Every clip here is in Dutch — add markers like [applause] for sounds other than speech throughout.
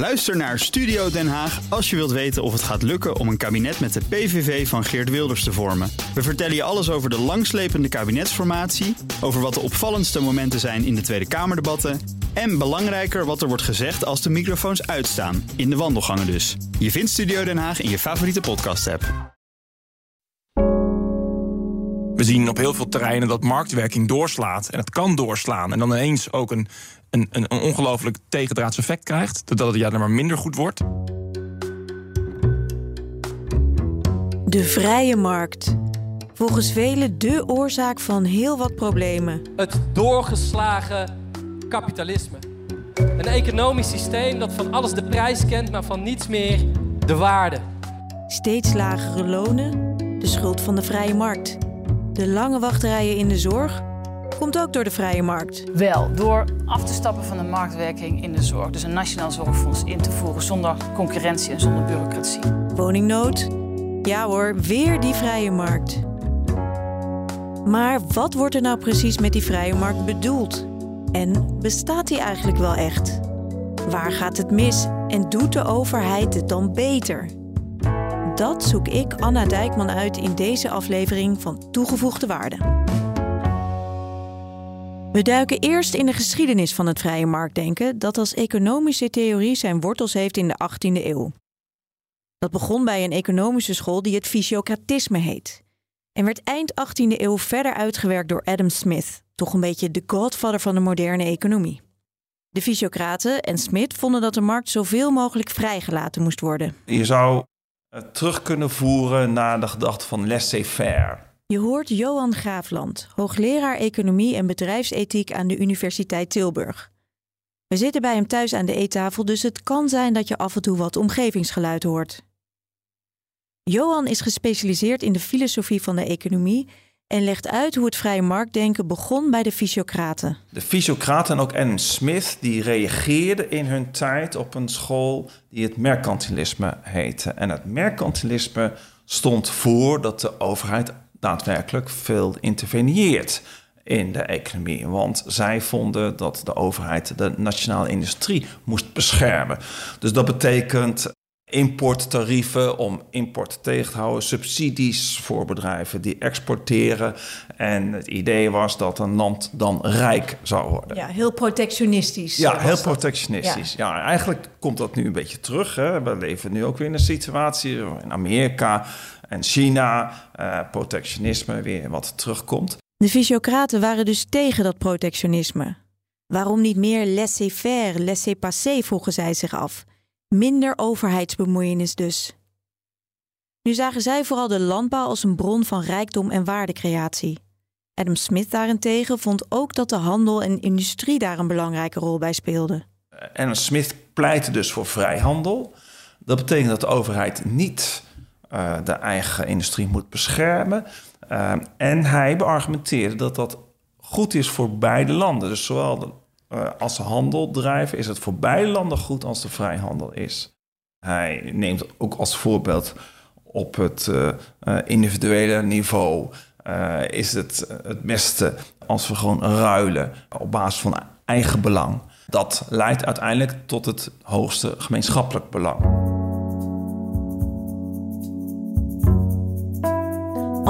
Luister naar Studio Den Haag als je wilt weten of het gaat lukken om een kabinet met de PVV van Geert Wilders te vormen. We vertellen je alles over de langslepende kabinetsformatie, over wat de opvallendste momenten zijn in de Tweede Kamerdebatten en belangrijker wat er wordt gezegd als de microfoons uitstaan, in de wandelgangen dus. Je vindt Studio Den Haag in je favoriete podcast-app. We zien op heel veel terreinen dat marktwerking doorslaat. En het kan doorslaan. En dan ineens ook een, een, een ongelooflijk tegendraads effect krijgt. Doordat het ja, maar minder goed wordt. De vrije markt. Volgens velen de oorzaak van heel wat problemen. Het doorgeslagen kapitalisme. Een economisch systeem dat van alles de prijs kent, maar van niets meer de waarde. Steeds lagere lonen, de schuld van de vrije markt. De lange wachtrijen in de zorg komt ook door de vrije markt. Wel, door af te stappen van de marktwerking in de zorg. Dus een nationaal zorgfonds in te voeren zonder concurrentie en zonder bureaucratie. Woningnood? Ja hoor, weer die vrije markt. Maar wat wordt er nou precies met die vrije markt bedoeld? En bestaat die eigenlijk wel echt? Waar gaat het mis en doet de overheid het dan beter? Dat zoek ik, Anna Dijkman, uit in deze aflevering van Toegevoegde Waarde. We duiken eerst in de geschiedenis van het vrije marktdenken, dat als economische theorie zijn wortels heeft in de 18e eeuw. Dat begon bij een economische school die het fysiocratisme heet. En werd eind 18e eeuw verder uitgewerkt door Adam Smith, toch een beetje de godfather van de moderne economie. De fysiocraten en Smith vonden dat de markt zoveel mogelijk vrijgelaten moest worden. Je zou terug kunnen voeren naar de gedachte van laissez-faire. Je hoort Johan Graafland, hoogleraar economie en bedrijfsethiek aan de Universiteit Tilburg. We zitten bij hem thuis aan de eettafel, dus het kan zijn dat je af en toe wat omgevingsgeluid hoort. Johan is gespecialiseerd in de filosofie van de economie en legt uit hoe het vrije marktdenken begon bij de fysiocraten. De fysiocraten en ook Adam Smith die reageerden in hun tijd op een school die het mercantilisme heette. En het mercantilisme stond voor dat de overheid daadwerkelijk veel interveneert in de economie. Want zij vonden dat de overheid de nationale industrie moest beschermen. Dus dat betekent importtarieven om import tegen te houden, subsidies voor bedrijven die exporteren. En het idee was dat een land dan rijk zou worden. Ja, heel protectionistisch. Ja, heel protectionistisch. Ja. eigenlijk komt dat nu een beetje terug. Hè. We leven nu ook weer in een situatie in Amerika en China, uh, protectionisme weer wat terugkomt. De fysiocraten waren dus tegen dat protectionisme. Waarom niet meer laissez-faire, laissez-passer, vroegen zij zich af. Minder overheidsbemoeienis dus. Nu zagen zij vooral de landbouw als een bron van rijkdom en waardecreatie. Adam Smith daarentegen vond ook dat de handel en industrie daar een belangrijke rol bij speelden. Adam Smith pleitte dus voor vrijhandel. Dat betekent dat de overheid niet uh, de eigen industrie moet beschermen. Uh, en hij beargumenteerde dat dat goed is voor beide landen. Dus zowel de uh, als ze handel drijven, is het voor beide landen goed als er vrijhandel is. Hij neemt ook als voorbeeld op het individuele niveau. is het het beste als we gewoon ruilen op basis van eigen belang. Dat leidt uiteindelijk tot het hoogste gemeenschappelijk belang.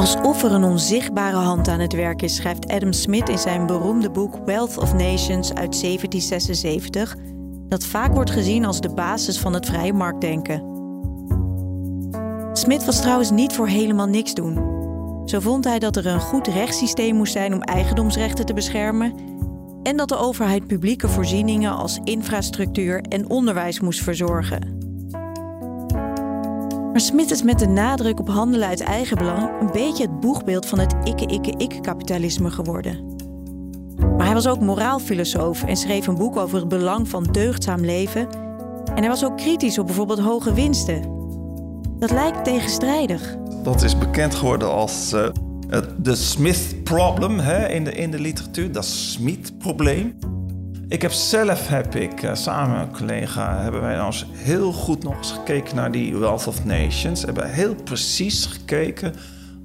Alsof er een onzichtbare hand aan het werk is, schrijft Adam Smith in zijn beroemde boek Wealth of Nations uit 1776, dat vaak wordt gezien als de basis van het vrije marktdenken. Smith was trouwens niet voor helemaal niks doen. Zo vond hij dat er een goed rechtssysteem moest zijn om eigendomsrechten te beschermen en dat de overheid publieke voorzieningen als infrastructuur en onderwijs moest verzorgen. Maar Smit is met de nadruk op handelen uit eigen belang een beetje het boegbeeld van het ikke-ikke-ik-kapitalisme geworden. Maar hij was ook moraalfilosoof en schreef een boek over het belang van deugdzaam leven. En hij was ook kritisch op bijvoorbeeld hoge winsten. Dat lijkt tegenstrijdig. Dat is bekend geworden als uh, de Smith-problem in, de, in de literatuur, dat Smith-probleem. Ik heb zelf, heb ik, uh, samen met een collega, hebben wij ons heel goed nog eens gekeken naar die Wealth of Nations. Hebben heel precies gekeken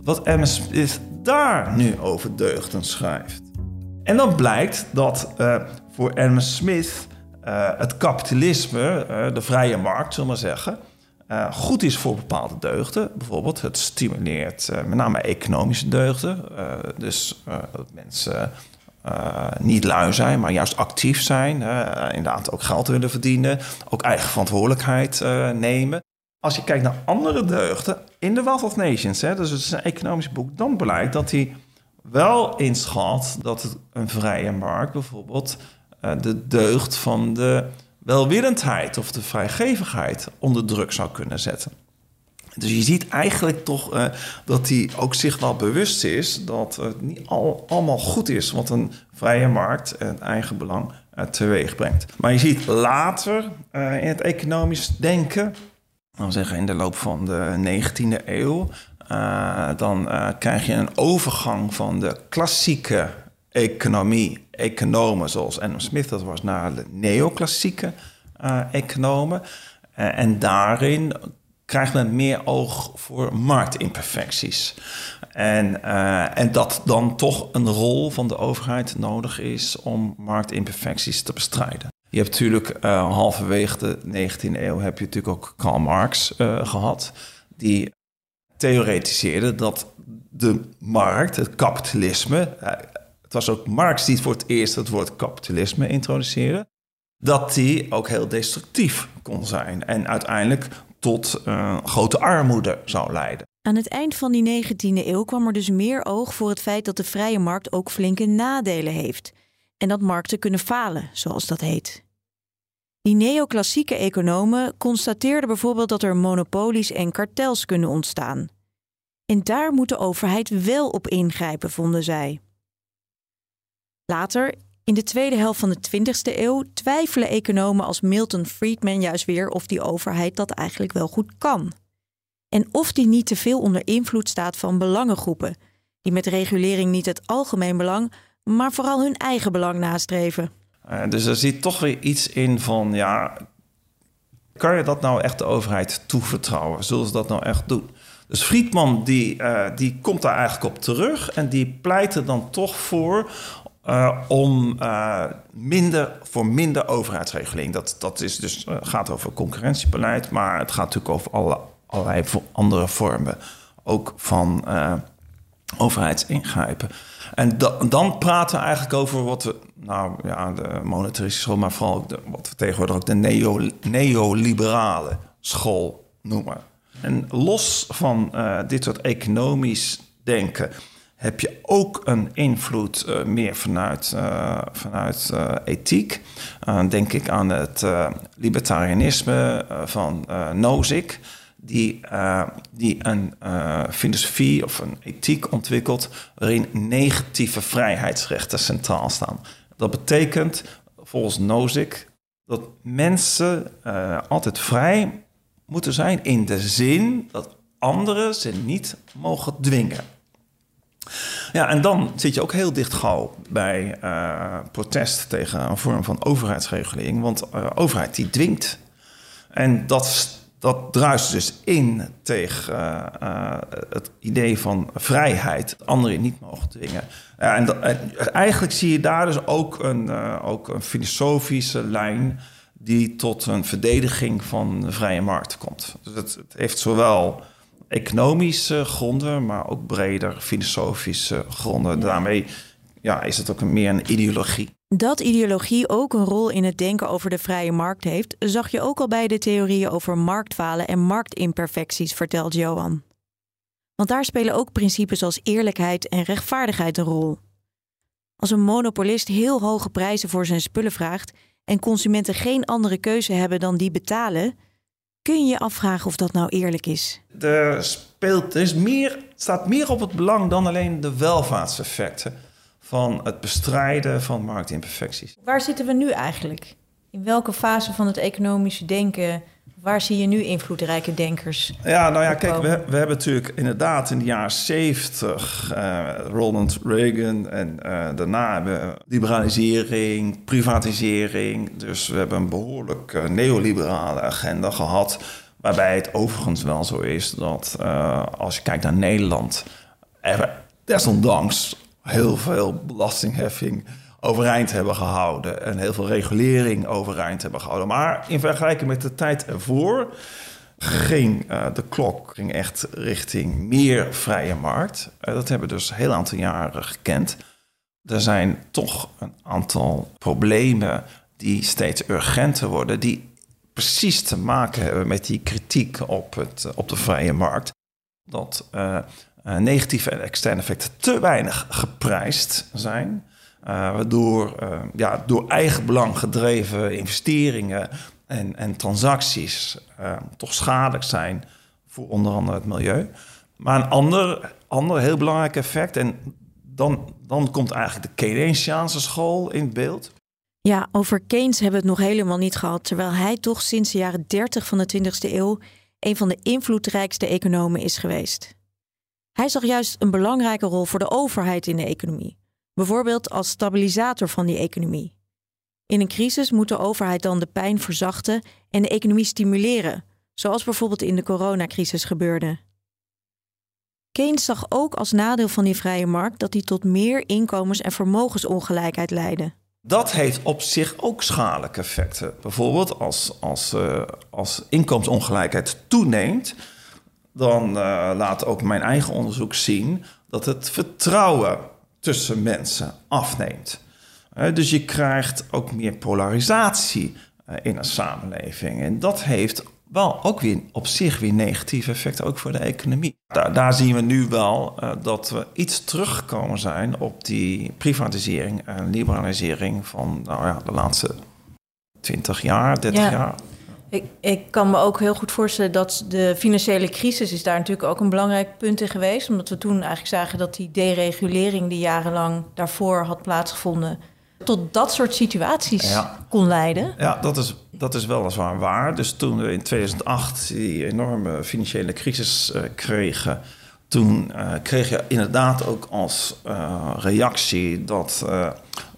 wat Emma Smith daar nu over deugden schrijft. En dan blijkt dat uh, voor Emma Smith uh, het kapitalisme, de vrije markt, zullen we maar zeggen, goed is voor bepaalde deugden. Bijvoorbeeld, het stimuleert met name economische deugden. dus dat mensen niet lui zijn, maar juist actief zijn. inderdaad ook geld willen verdienen. Ook eigen verantwoordelijkheid nemen. Als je kijkt naar andere deugden in de Wealth of Nations, hè, dus het is een economisch boek, dan blijkt dat hij wel inschat dat een vrije markt bijvoorbeeld de deugd van de welwillendheid of de vrijgevigheid onder druk zou kunnen zetten. Dus je ziet eigenlijk toch uh, dat hij ook zich wel bewust is dat het niet al, allemaal goed is wat een vrije markt en eigen belang uh, teweeg brengt. Maar je ziet later uh, in het economisch denken, dan zeggen in de loop van de 19e eeuw, dan krijg je een overgang van de klassieke economie, economen zoals Adam Smith dat was, naar de neoclassieke economen. En daarin krijgt men meer oog voor marktimperfecties. En, uh, en dat dan toch een rol van de overheid nodig is om marktimperfecties te bestrijden. Je hebt natuurlijk halverwege de 19e eeuw heb je natuurlijk ook Karl Marx gehad, die theoretiseerde dat de markt, het kapitalisme, het was ook Marx die voor het eerst het woord kapitalisme introduceerde, dat die ook heel destructief kon zijn en uiteindelijk tot uh, grote armoede zou leiden. Aan het eind van die 19e eeuw kwam er dus meer oog voor het feit dat de vrije markt ook flinke nadelen heeft en dat markten kunnen falen, zoals dat heet. Die neoclassieke economen constateerden bijvoorbeeld dat er monopolies en kartels kunnen ontstaan. En daar moet de overheid wel op ingrijpen, vonden zij. Later, in de tweede helft van de 20e eeuw, twijfelen economen als Milton Friedman juist weer of die overheid dat eigenlijk wel goed kan. En of die niet te veel onder invloed staat van belangengroepen, die met regulering niet het algemeen belang, maar vooral hun eigen belang nastreven. Uh, dus er zit toch weer iets in van, ja, kan je dat nou echt de overheid toevertrouwen? Zullen ze dat nou echt doen? Dus Friedman die, uh, die komt daar eigenlijk op terug en die pleit er dan toch voor uh, om uh, minder, voor minder overheidsregeling. Dat, dat is dus, uh, gaat over concurrentiebeleid, maar het gaat natuurlijk over alle, allerlei andere vormen. Ook van overheidsingrijpen. En da, dan praten we eigenlijk over wat we, nou ja, de monetaristische school, maar vooral wat we tegenwoordig ook de neo, neoliberale school noemen. En los van dit soort economisch denken heb je ook een invloed uh, meer vanuit, uh, vanuit uh, ethiek. denk ik aan het libertarianisme van Nozick, die, die een filosofie of een ethiek ontwikkelt waarin negatieve vrijheidsrechten centraal staan. Dat betekent volgens Nozick dat mensen altijd vrij moeten zijn in de zin dat anderen ze niet mogen dwingen. Ja, en dan zit je ook heel dicht bij uh, protest tegen een vorm van overheidsregulering. Want uh, overheid die dwingt. En dat, dat druist dus in tegen uh, het idee van vrijheid. Anderen niet mogen dwingen. En, en, eigenlijk zie je daar dus ook een, ook een filosofische lijn die tot een verdediging van de vrije markt komt. Dus het heeft zowel economische gronden, maar ook breder filosofische gronden. Daarmee ja, is het ook meer een ideologie. Dat ideologie ook een rol in het denken over de vrije markt heeft, zag je ook al bij de theorieën over marktfalen en marktimperfecties, vertelt Johan. Want daar spelen ook principes als eerlijkheid en rechtvaardigheid een rol. Als een monopolist heel hoge prijzen voor zijn spullen vraagt en consumenten geen andere keuze hebben dan die betalen, kun je je afvragen of dat nou eerlijk is. Er, speelt, er is meer, staat meer op het belang dan alleen de welvaartseffecten van het bestrijden van marktimperfecties. Waar zitten we nu eigenlijk? In welke fase van het economische denken Waar zie je nu invloedrijke denkers? Ja, nou ja, kijk, we, we hebben natuurlijk inderdaad in de jaren 70 uh, eh, Ronald Reagan en uh, daarna hebben we liberalisering, privatisering. Dus we hebben een behoorlijk uh, neoliberale agenda gehad. Waarbij het overigens wel zo is dat als je kijkt naar Nederland, er desondanks heel veel belastingheffing overeind hebben gehouden. En heel veel regulering overeind hebben gehouden. Maar in vergelijking met de tijd ervoor ging uh, de klok ging echt richting meer vrije markt. Uh, dat hebben we dus een heel aantal jaren gekend. Er zijn toch een aantal problemen die steeds urgenter worden, die precies te maken hebben met die kritiek op, het, op de vrije markt. Dat negatieve en externe effecten te weinig geprijsd zijn. Uh, waardoor uh, ja, door eigen belang gedreven investeringen en, en transacties toch schadelijk zijn voor onder andere het milieu. Maar een ander, ander heel belangrijk effect, en dan, dan komt eigenlijk de Keynesiaanse school in beeld. Ja, over Keynes hebben we het nog helemaal niet gehad, terwijl hij toch sinds de jaren 30 van de 20e eeuw een van de invloedrijkste economen is geweest. Hij zag juist een belangrijke rol voor de overheid in de economie, bijvoorbeeld als stabilisator van die economie. In een crisis moet de overheid dan de pijn verzachten en de economie stimuleren, zoals bijvoorbeeld in de coronacrisis gebeurde. Keynes zag ook als nadeel van die vrije markt dat die tot meer inkomens- en vermogensongelijkheid leidde. Dat heeft op zich ook schadelijke effecten. Bijvoorbeeld als, als, uh, als inkomensongelijkheid toeneemt, dan uh, laat ook mijn eigen onderzoek zien dat het vertrouwen tussen mensen afneemt. Uh, dus je krijgt ook meer polarisatie in een samenleving. En dat heeft wel ook weer op zich weer negatieve effecten, ook voor de economie. Daar, daar zien we nu wel uh, dat we iets teruggekomen zijn op die privatisering en liberalisering van nou ja, de laatste 20 jaar, 30 ja. jaar. Ik, ik kan me ook heel goed voorstellen dat de financiële crisis is daar natuurlijk ook een belangrijk punt in geweest. Omdat we toen eigenlijk zagen dat die deregulering die jarenlang daarvoor had plaatsgevonden, tot dat soort situaties ja. kon leiden. Ja, dat is, dat is weliswaar waar. Dus toen we in 2008 die enorme financiële crisis uh, kregen... toen uh, kreeg je inderdaad ook als uh, reactie dat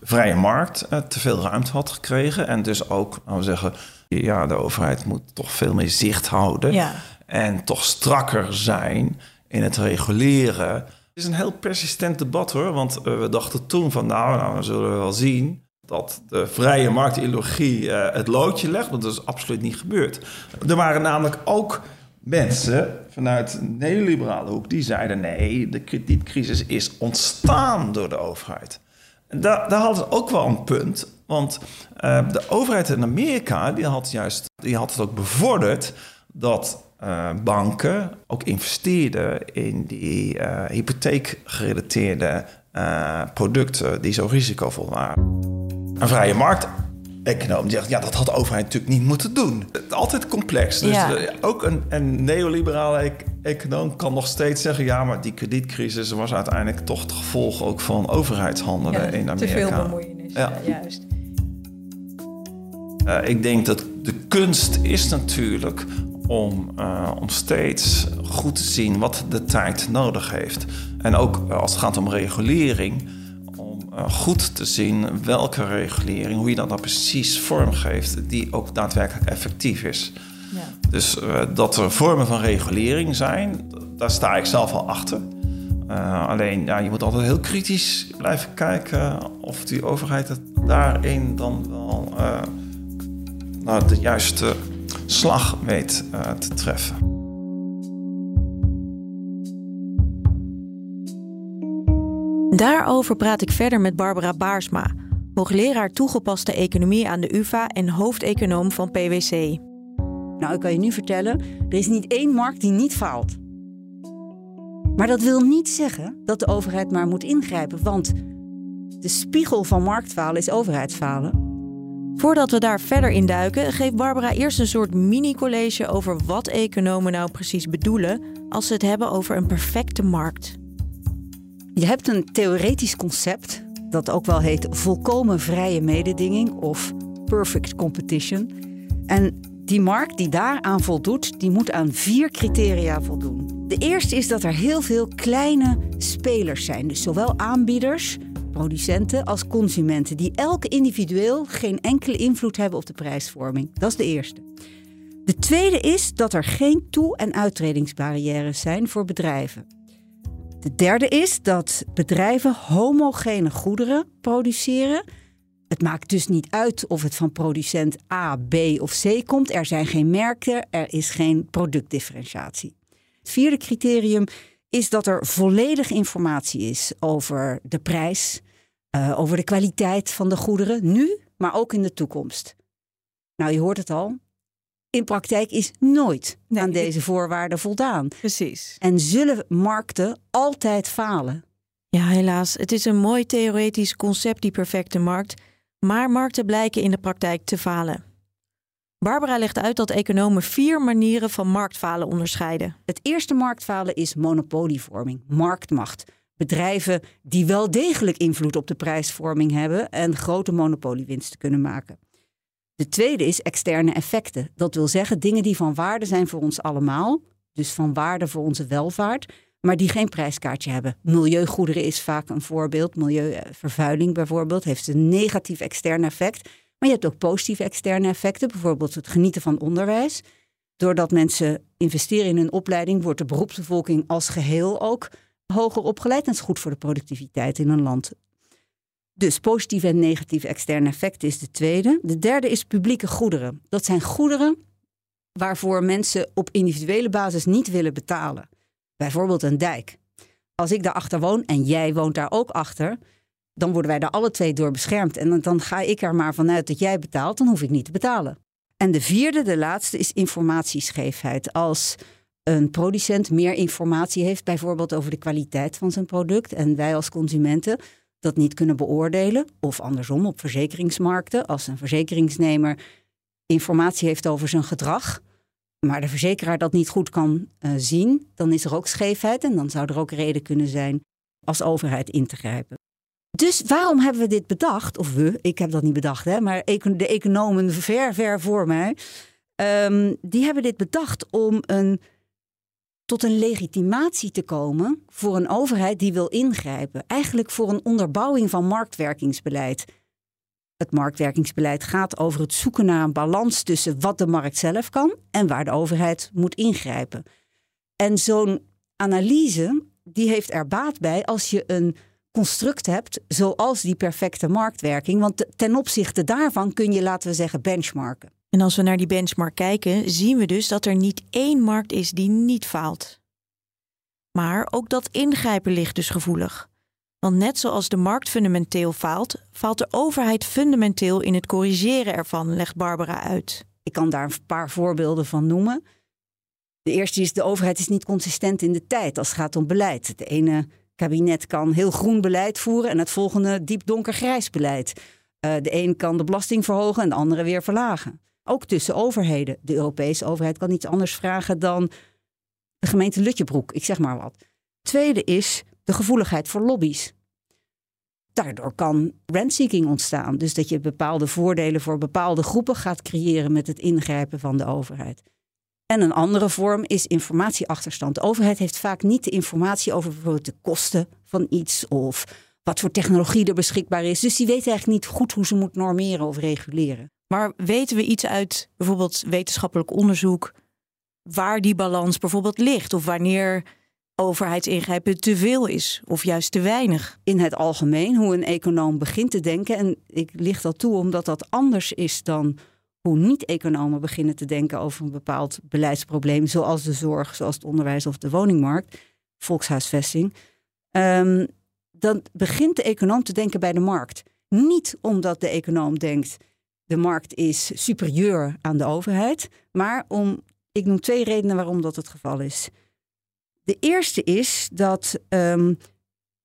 vrije markt te veel ruimte had gekregen. En dus ook, laten we zeggen, ja, de overheid moet toch veel meer zicht houden... Ja. en toch strakker zijn in het reguleren is een heel persistent debat hoor. Want uh, we dachten toen van nou, nou, zullen we wel zien dat de vrije marktideologie uh, het loodje legt. Maar dat is absoluut niet gebeurd. Er waren namelijk ook mensen vanuit de neoliberale hoek die zeiden: nee, de kredietcrisis is ontstaan door de overheid. Daar, daar hadden ze ook wel een punt. Want uh, de overheid in Amerika die had, juist, die had het ook bevorderd dat uh, banken ook investeerden in die uh, hypotheekgerelateerde producten die zo risicovol waren. Een vrije markt. Econoom zegt, ja, dat had de overheid natuurlijk niet moeten doen. Altijd complex. Dus ja. ook een, een neoliberale econoom kan nog steeds zeggen... ja, maar die kredietcrisis was uiteindelijk toch het gevolg ook van overheidshandelen ja, in Amerika. Te veel bemoeienis, ja. juist. Uh, ik denk dat de kunst is natuurlijk om, uh, om steeds goed te zien wat de tijd nodig heeft. En ook uh, als het gaat om regulering, om goed te zien welke regulering, hoe je dat dan precies vormgeeft, die ook daadwerkelijk effectief is. Dus dat er vormen van regulering zijn, daar sta ik zelf al achter. alleen ja, je moet altijd heel kritisch blijven kijken of die overheid het daarin dan wel nou, de juiste slag weet uh, te treffen. Daarover praat ik verder met Barbara Baarsma, hoogleraar toegepaste economie aan de UVA en hoofdeconoom van PwC. Nou, ik kan je nu vertellen, er is niet één markt die niet faalt. Maar dat wil niet zeggen dat de overheid maar moet ingrijpen, want de spiegel van marktfalen is overheidsfalen. Voordat we daar verder in duiken, geeft Barbara eerst een soort mini-college over wat economen nou precies bedoelen als ze het hebben over een perfecte markt. Je hebt een theoretisch concept dat ook wel heet volkomen vrije mededinging of perfect competition. En die markt die daaraan voldoet, die moet aan vier criteria voldoen. De eerste is dat er heel veel kleine spelers zijn, dus zowel aanbieders producenten als consumenten, die elke individueel geen enkele invloed hebben op de prijsvorming. Dat is de eerste. De tweede is dat er geen toe- en uittredingsbarrières zijn voor bedrijven. De derde is dat bedrijven homogene goederen produceren. Het maakt dus niet uit of het van producent A, B of C komt. Er zijn geen merken, er is geen productdifferentiatie. Het vierde criterium is dat er volledig informatie is over de prijs, uh, over de kwaliteit van de goederen, nu, maar ook in de toekomst. Nou, je hoort het al. In praktijk is nooit nee. aan deze voorwaarden voldaan. Precies. En zullen markten altijd falen? Ja, helaas. Het is een mooi theoretisch concept, die perfecte markt. Maar markten blijken in de praktijk te falen. Barbara legt uit dat economen vier manieren van marktfalen onderscheiden. Het eerste marktfalen is monopolievorming, marktmacht. Bedrijven die wel degelijk invloed op de prijsvorming hebben en grote monopoliewinsten kunnen maken. De tweede is externe effecten. Dat wil zeggen dingen die van waarde zijn voor ons allemaal, dus van waarde voor onze welvaart, maar die geen prijskaartje hebben. Milieugoederen is vaak een voorbeeld. Milieuvervuiling bijvoorbeeld heeft een negatief extern effect. Maar je hebt ook positieve externe effecten, bijvoorbeeld het genieten van onderwijs. Doordat mensen investeren in hun opleiding, wordt de beroepsbevolking als geheel ook hoger opgeleid. En dat is goed voor de productiviteit in een land. Dus positieve en negatieve externe effecten is de tweede. De derde is publieke goederen. Dat zijn goederen waarvoor mensen op individuele basis niet willen betalen. Bijvoorbeeld een dijk. Als ik daarachter woon en jij woont daar ook achter, dan worden wij daar alle twee door beschermd. En dan ga ik er maar vanuit dat jij betaalt, dan hoef ik niet te betalen. En de vierde, de laatste, is informatiescheefheid. Als een producent meer informatie heeft, bijvoorbeeld over de kwaliteit van zijn product, en wij als consumenten dat niet kunnen beoordelen, of andersom op verzekeringsmarkten, als een verzekeringsnemer informatie heeft over zijn gedrag, maar de verzekeraar dat niet goed kan uh, zien, dan is er ook scheefheid en dan zou er ook reden kunnen zijn als overheid in te grijpen. Dus waarom hebben we dit bedacht? Of we, ik heb dat niet bedacht, hè, maar de economen ver, ver voor mij, um, die hebben dit bedacht om een, tot een legitimatie te komen voor een overheid die wil ingrijpen. Eigenlijk voor een onderbouwing van marktwerkingsbeleid. Het marktwerkingsbeleid gaat over het zoeken naar een balans tussen wat de markt zelf kan en waar de overheid moet ingrijpen. En zo'n analyse die heeft er baat bij als je een construct hebt zoals die perfecte marktwerking. Want ten opzichte daarvan kun je, laten we zeggen, benchmarken. En als we naar die benchmark kijken, zien we dus dat er niet één markt is die niet faalt. Maar ook dat ingrijpen ligt dus gevoelig. Want net zoals de markt fundamenteel faalt, faalt de overheid fundamenteel in het corrigeren ervan, legt Barbara uit. Ik kan daar een paar voorbeelden van noemen. De eerste is: de overheid is niet consistent in de tijd als het gaat om beleid. Het ene kabinet kan heel groen beleid voeren en het volgende diep donkergrijs beleid. Uh, de een kan de belasting verhogen en de andere weer verlagen. Ook tussen overheden. De Europese overheid kan niets anders vragen dan de gemeente Lutjebroek, ik zeg maar wat. Tweede is de gevoeligheid voor lobby's. Daardoor kan rentseeking ontstaan. Dus dat je bepaalde voordelen voor bepaalde groepen gaat creëren met het ingrijpen van de overheid. En een andere vorm is informatieachterstand. De overheid heeft vaak niet de informatie over bijvoorbeeld de kosten van iets of wat voor technologie er beschikbaar is. Dus die weten eigenlijk niet goed hoe ze moet normeren of reguleren. Maar weten we iets uit bijvoorbeeld wetenschappelijk onderzoek waar die balans bijvoorbeeld ligt of wanneer overheidsingrijpen te veel is of juist te weinig? In het algemeen, hoe een econoom begint te denken, en ik licht dat toe omdat dat anders is dan hoe niet-economen beginnen te denken over een bepaald beleidsprobleem, zoals de zorg, zoals het onderwijs of de woningmarkt, volkshuisvesting, um, dan begint de econoom te denken bij de markt. Niet omdat de econoom denkt de markt is superieur aan de overheid, maar om, ik noem twee redenen waarom dat het geval is. De eerste is dat um,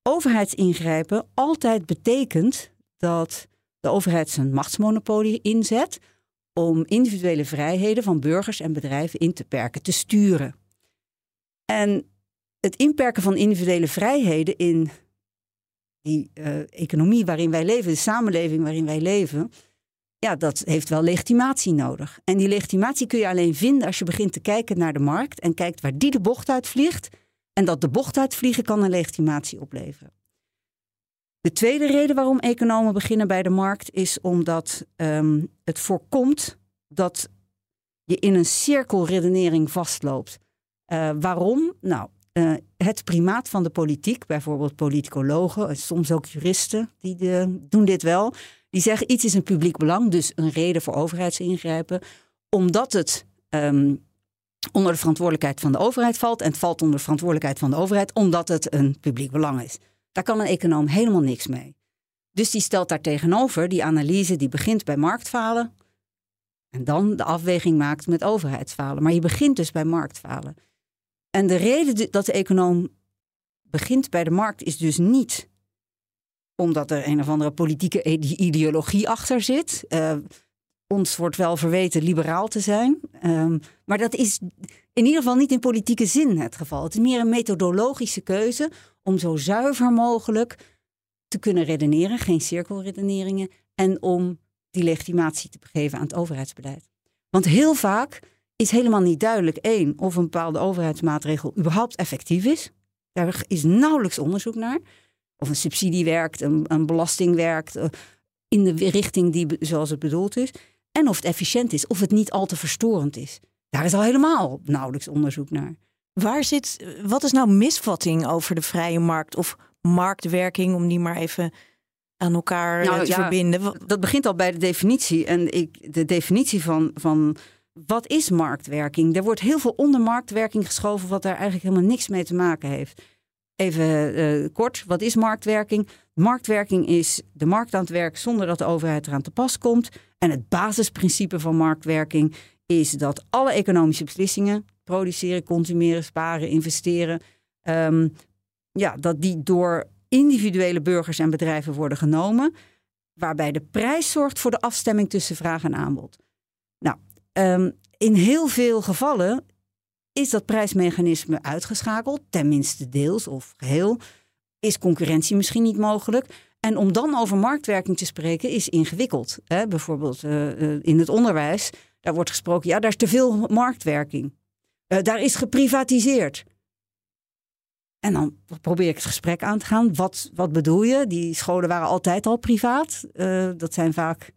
overheidsingrijpen altijd betekent dat de overheid zijn machtsmonopolie inzet om individuele vrijheden van burgers en bedrijven in te perken, te sturen. En het inperken van individuele vrijheden in die uh, economie waarin wij leven, de samenleving waarin wij leven, ja, dat heeft wel legitimatie nodig. En die legitimatie kun je alleen vinden als je begint te kijken naar de markt en kijkt waar die de bocht uitvliegt. En dat de bocht uitvliegen kan een legitimatie opleveren. De tweede reden waarom economen beginnen bij de markt is omdat um, het voorkomt dat je in een cirkelredenering vastloopt. Uh, waarom? Nou, eh, het primaat van de politiek, bijvoorbeeld politicologen, en soms ook juristen, die de, doen dit wel. Die zeggen iets is een publiek belang, dus een reden voor overheidsingrijpen, omdat het ehm, onder de verantwoordelijkheid van de overheid valt. En het valt onder de verantwoordelijkheid van de overheid omdat het een publiek belang is. Daar kan een econoom helemaal niks mee. Dus die stelt daar tegenover die analyse die begint bij marktfalen. En dan de afweging maakt met overheidsfalen. Maar je begint dus bij marktfalen. En de reden dat de econoom begint bij de markt is dus niet omdat er een of andere politieke ideologie achter zit. Uh, ons wordt wel verweten liberaal te zijn. Um, maar dat is in ieder geval niet in politieke zin het geval. Het is meer een methodologische keuze om zo zuiver mogelijk te kunnen redeneren, geen cirkelredeneringen, en om die legitimatie te geven aan het overheidsbeleid. Want heel vaak is helemaal niet duidelijk, één, of een bepaalde overheidsmaatregel überhaupt effectief is. Daar is nauwelijks onderzoek naar. Of een subsidie werkt, een, een belasting werkt, eh, in de richting die zoals het bedoeld is. En of het efficiënt is, of het niet al te verstorend is. Daar is al helemaal nauwelijks onderzoek naar. Waar zit, wat is nou misvatting over de vrije markt of marktwerking, om die maar even aan elkaar nou, te verbinden? Dat begint al bij de definitie. En ik, de definitie van, van wat is marktwerking? Er wordt heel veel onder marktwerking geschoven, wat daar eigenlijk helemaal niks mee te maken heeft. Even uh, kort, wat is marktwerking? Marktwerking is de markt aan het werk zonder dat de overheid eraan te pas komt. En het basisprincipe van marktwerking is dat alle economische beslissingen, produceren, consumeren, sparen, investeren, um, ja, dat die door individuele burgers en bedrijven worden genomen, waarbij de prijs zorgt voor de afstemming tussen vraag en aanbod. Nou, um, in heel veel gevallen is dat prijsmechanisme uitgeschakeld, tenminste deels of geheel. Is concurrentie misschien niet mogelijk? En om dan over marktwerking te spreken is ingewikkeld. Hè? Bijvoorbeeld uh, in het onderwijs, daar wordt gesproken, ja, daar is te veel marktwerking. Uh, daar is geprivatiseerd. En dan probeer ik het gesprek aan te gaan. Wat, wat bedoel je? Die scholen waren altijd al privaat. dat zijn vaak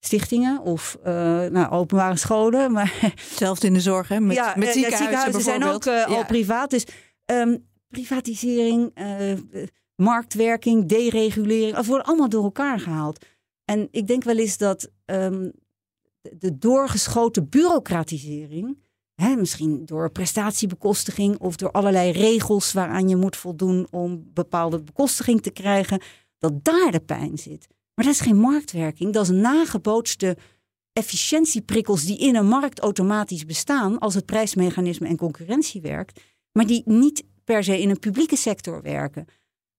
stichtingen of uh, nou, openbare scholen. [laughs] Maar, Zelfs in de zorg, hè? Met, ja, met ziekenhuizen, ziekenhuizen zijn ook uh, al privaat. Dus um, privatisering, uh, marktwerking, deregulering, dat worden allemaal door elkaar gehaald. En ik denk wel eens dat um, de doorgeschoten bureaucratisering, hè, misschien door prestatiebekostiging of door allerlei regels waaraan je moet voldoen om bepaalde bekostiging te krijgen, dat daar de pijn zit. Maar dat is geen marktwerking, dat is nagebootste efficiëntieprikkels die in een markt automatisch bestaan als het prijsmechanisme en concurrentie werkt, maar die niet per se in een publieke sector werken.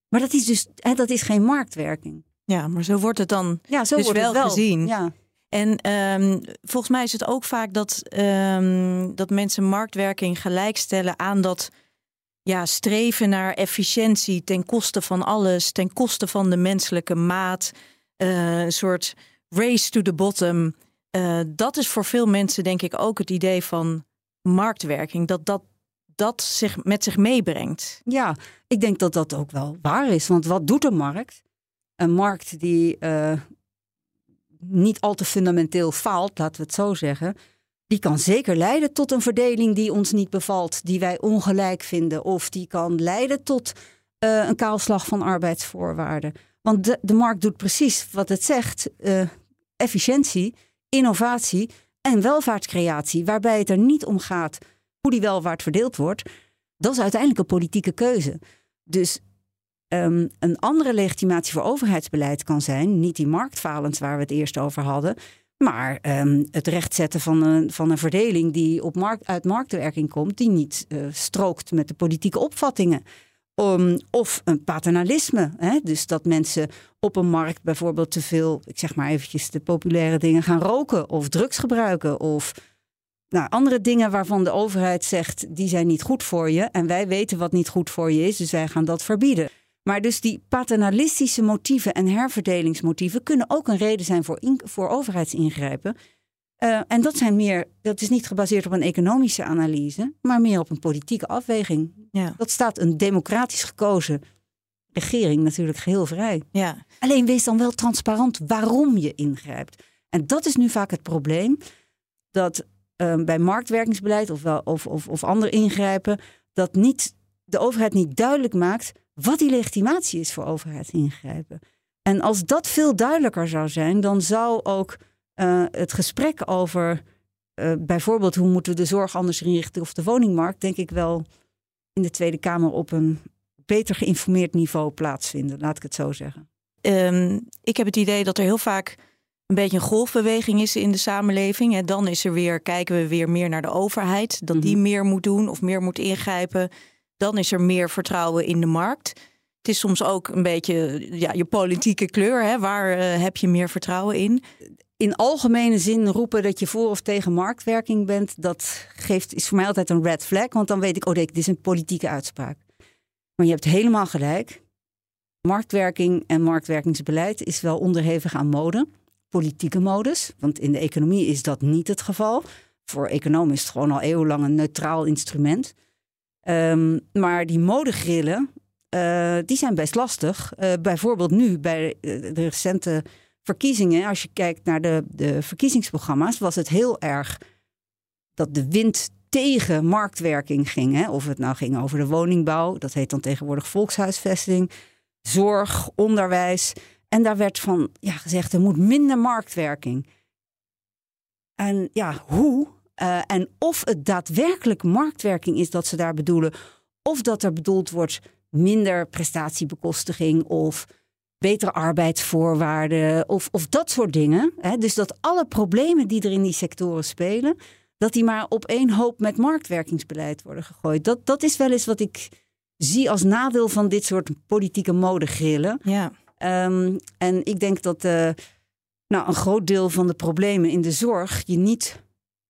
Maar dat is dus hè, dat is geen marktwerking. Ja, maar zo wordt het dan ja, zo dus wordt wel, het wel gezien. Ja. En um, volgens mij is het ook vaak dat, um, dat mensen marktwerking gelijkstellen aan dat ja, streven naar efficiëntie ten koste van alles, ten koste van de menselijke maat. Uh, een soort race to the bottom. Uh, dat is voor veel mensen denk ik ook het idee van marktwerking. Dat dat, dat zich met zich meebrengt. Ja, ik denk dat dat ook wel waar is. Want wat doet een markt? Een markt die uh, niet al te fundamenteel faalt, laten we het zo zeggen. Die kan zeker leiden tot een verdeling die ons niet bevalt, die wij ongelijk vinden. Of die kan leiden tot een kaalslag van arbeidsvoorwaarden. Want de, de markt doet precies wat het zegt: uh, efficiëntie, innovatie en welvaartscreatie. Waarbij het er niet om gaat hoe die welvaart verdeeld wordt. Dat is uiteindelijk een politieke keuze. Dus um, een andere legitimatie voor overheidsbeleid kan zijn, niet die marktfalens waar we het eerst over hadden, maar um, het rechtzetten van een, van een verdeling die op markt, uit marktwerking komt, die niet uh, strookt met de politieke opvattingen. Um, of een paternalisme. Hè? Dus dat mensen op een markt bijvoorbeeld te veel, ik zeg maar eventjes de populaire dingen gaan roken of drugs gebruiken of nou, andere dingen waarvan de overheid zegt die zijn niet goed voor je en wij weten wat niet goed voor je is, dus wij gaan dat verbieden. Maar dus die paternalistische motieven en herverdelingsmotieven kunnen ook een reden zijn voor, voor overheidsingrijpen. Uh, en dat zijn meer, dat is niet gebaseerd op een economische analyse, maar meer op een politieke afweging. Ja. Dat staat een democratisch gekozen regering natuurlijk geheel vrij. Ja. Alleen wees dan wel transparant waarom je ingrijpt. En dat is nu vaak het probleem. Dat uh, bij marktwerkingsbeleid of, wel, of, of, of ander ingrijpen, dat niet de overheid niet duidelijk maakt wat die legitimatie is voor overheid ingrijpen. En als dat veel duidelijker zou zijn, dan zou ook uh, het gesprek over uh, bijvoorbeeld hoe moeten we de zorg anders inrichten of de woningmarkt, denk ik wel in de Tweede Kamer op een beter geïnformeerd niveau plaatsvinden, laat ik het zo zeggen. Um, ik heb het idee dat er heel vaak een beetje een golfbeweging is in de samenleving. En dan is er weer, kijken we weer meer naar de overheid, dat die mhm. meer moet doen of meer moet ingrijpen. Dan is er meer vertrouwen in de markt. Het is soms ook een beetje ja, je politieke kleur. Hè? Waar uh, heb je meer vertrouwen in? In algemene zin roepen dat je voor of tegen marktwerking bent, dat geeft, is voor mij altijd een red flag. Want dan weet ik, oh dit is een politieke uitspraak. Maar je hebt helemaal gelijk. Marktwerking en marktwerkingsbeleid is wel onderhevig aan mode. Politieke modus, want in de economie is dat niet het geval. Voor economen is het gewoon al eeuwenlang een neutraal instrument. Um, maar die modegrillen, uh, die zijn best lastig. Uh, bijvoorbeeld nu bij de recente verkiezingen, als je kijkt naar de, de verkiezingsprogramma's, was het heel erg dat de wind tegen marktwerking ging. Hè? Of het nou ging over de woningbouw, dat heet dan tegenwoordig volkshuisvesting, zorg, onderwijs. En daar werd van ja, gezegd, er moet minder marktwerking. En ja, hoe? Uh, en of het daadwerkelijk marktwerking is dat ze daar bedoelen, of dat er bedoeld wordt minder prestatiebekostiging of betere arbeidsvoorwaarden of, of dat soort dingen. Hè? Dus dat alle problemen die er in die sectoren spelen, dat die maar op één hoop met marktwerkingsbeleid worden gegooid. Dat, dat is wel eens wat ik zie als nadeel van dit soort politieke modegrillen. Ja. Um, en ik denk dat uh, nou, een groot deel van de problemen in de zorg je niet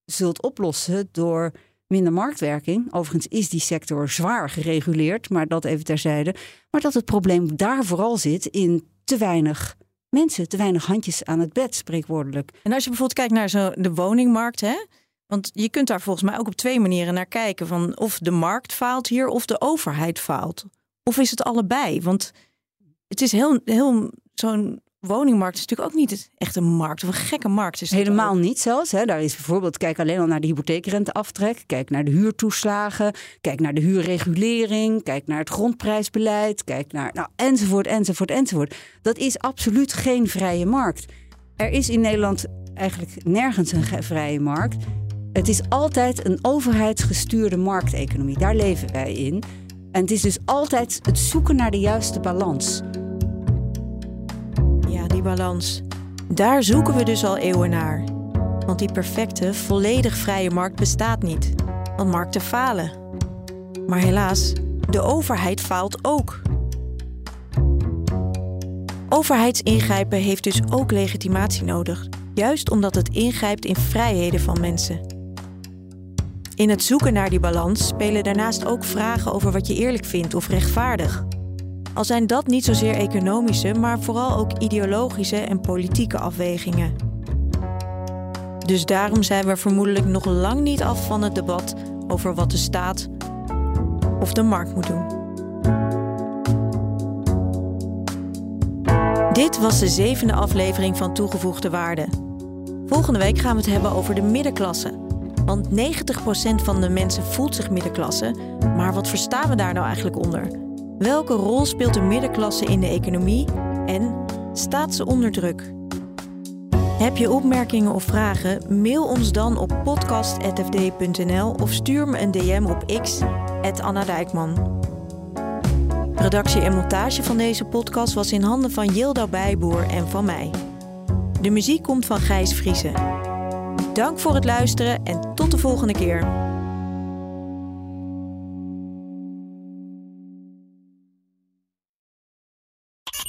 zult oplossen door minder marktwerking. Overigens is die sector zwaar gereguleerd, maar dat even terzijde. Maar dat het probleem daar vooral zit in te weinig mensen, te weinig handjes aan het bed, spreekwoordelijk. En als je bijvoorbeeld kijkt naar zo de woningmarkt, hè? Want je kunt daar volgens mij ook op twee manieren naar kijken: van of de markt faalt hier of de overheid faalt. Of is het allebei? Want het is heel, heel zo'n woningmarkt is natuurlijk ook niet echt een markt of een gekke markt. Is Helemaal niet zelfs. Hè. Daar is bijvoorbeeld, kijk alleen al naar de hypotheekrenteaftrek, kijk naar de huurtoeslagen, kijk naar de huurregulering, kijk naar het grondprijsbeleid, kijk naar, nou, enzovoort, enzovoort, enzovoort. Dat is absoluut geen vrije markt. Er is in Nederland eigenlijk nergens een vrije markt. Het is altijd een overheidsgestuurde markteconomie. Daar leven wij in. En het is dus altijd het zoeken naar de juiste balans balans. Daar zoeken we dus al eeuwen naar. Want die perfecte, volledig vrije markt bestaat niet. Want markten falen. Maar helaas, de overheid faalt ook. Overheidsingrijpen heeft dus ook legitimatie nodig, juist omdat het ingrijpt in vrijheden van mensen. In het zoeken naar die balans spelen daarnaast ook vragen over wat je eerlijk vindt of rechtvaardig. Al zijn dat niet zozeer economische, maar vooral ook ideologische en politieke afwegingen. Dus daarom zijn we vermoedelijk nog lang niet af van het debat over wat de staat of de markt moet doen. Dit was de zevende aflevering van Toegevoegde Waarde. Volgende week gaan we het hebben over de middenklasse. Want 90% van de mensen voelt zich middenklasse, maar wat verstaan we daar nou eigenlijk onder? Welke rol speelt de middenklasse in de economie en staat ze onder druk? Heb je opmerkingen of vragen? Mail ons dan op podcast.fd.nl of stuur me een DM op x, Anna. Redactie en montage van deze podcast was in handen van Jilda Bijboer en van mij. De muziek komt van Gijs Vriezen. Dank voor het luisteren en tot de volgende keer.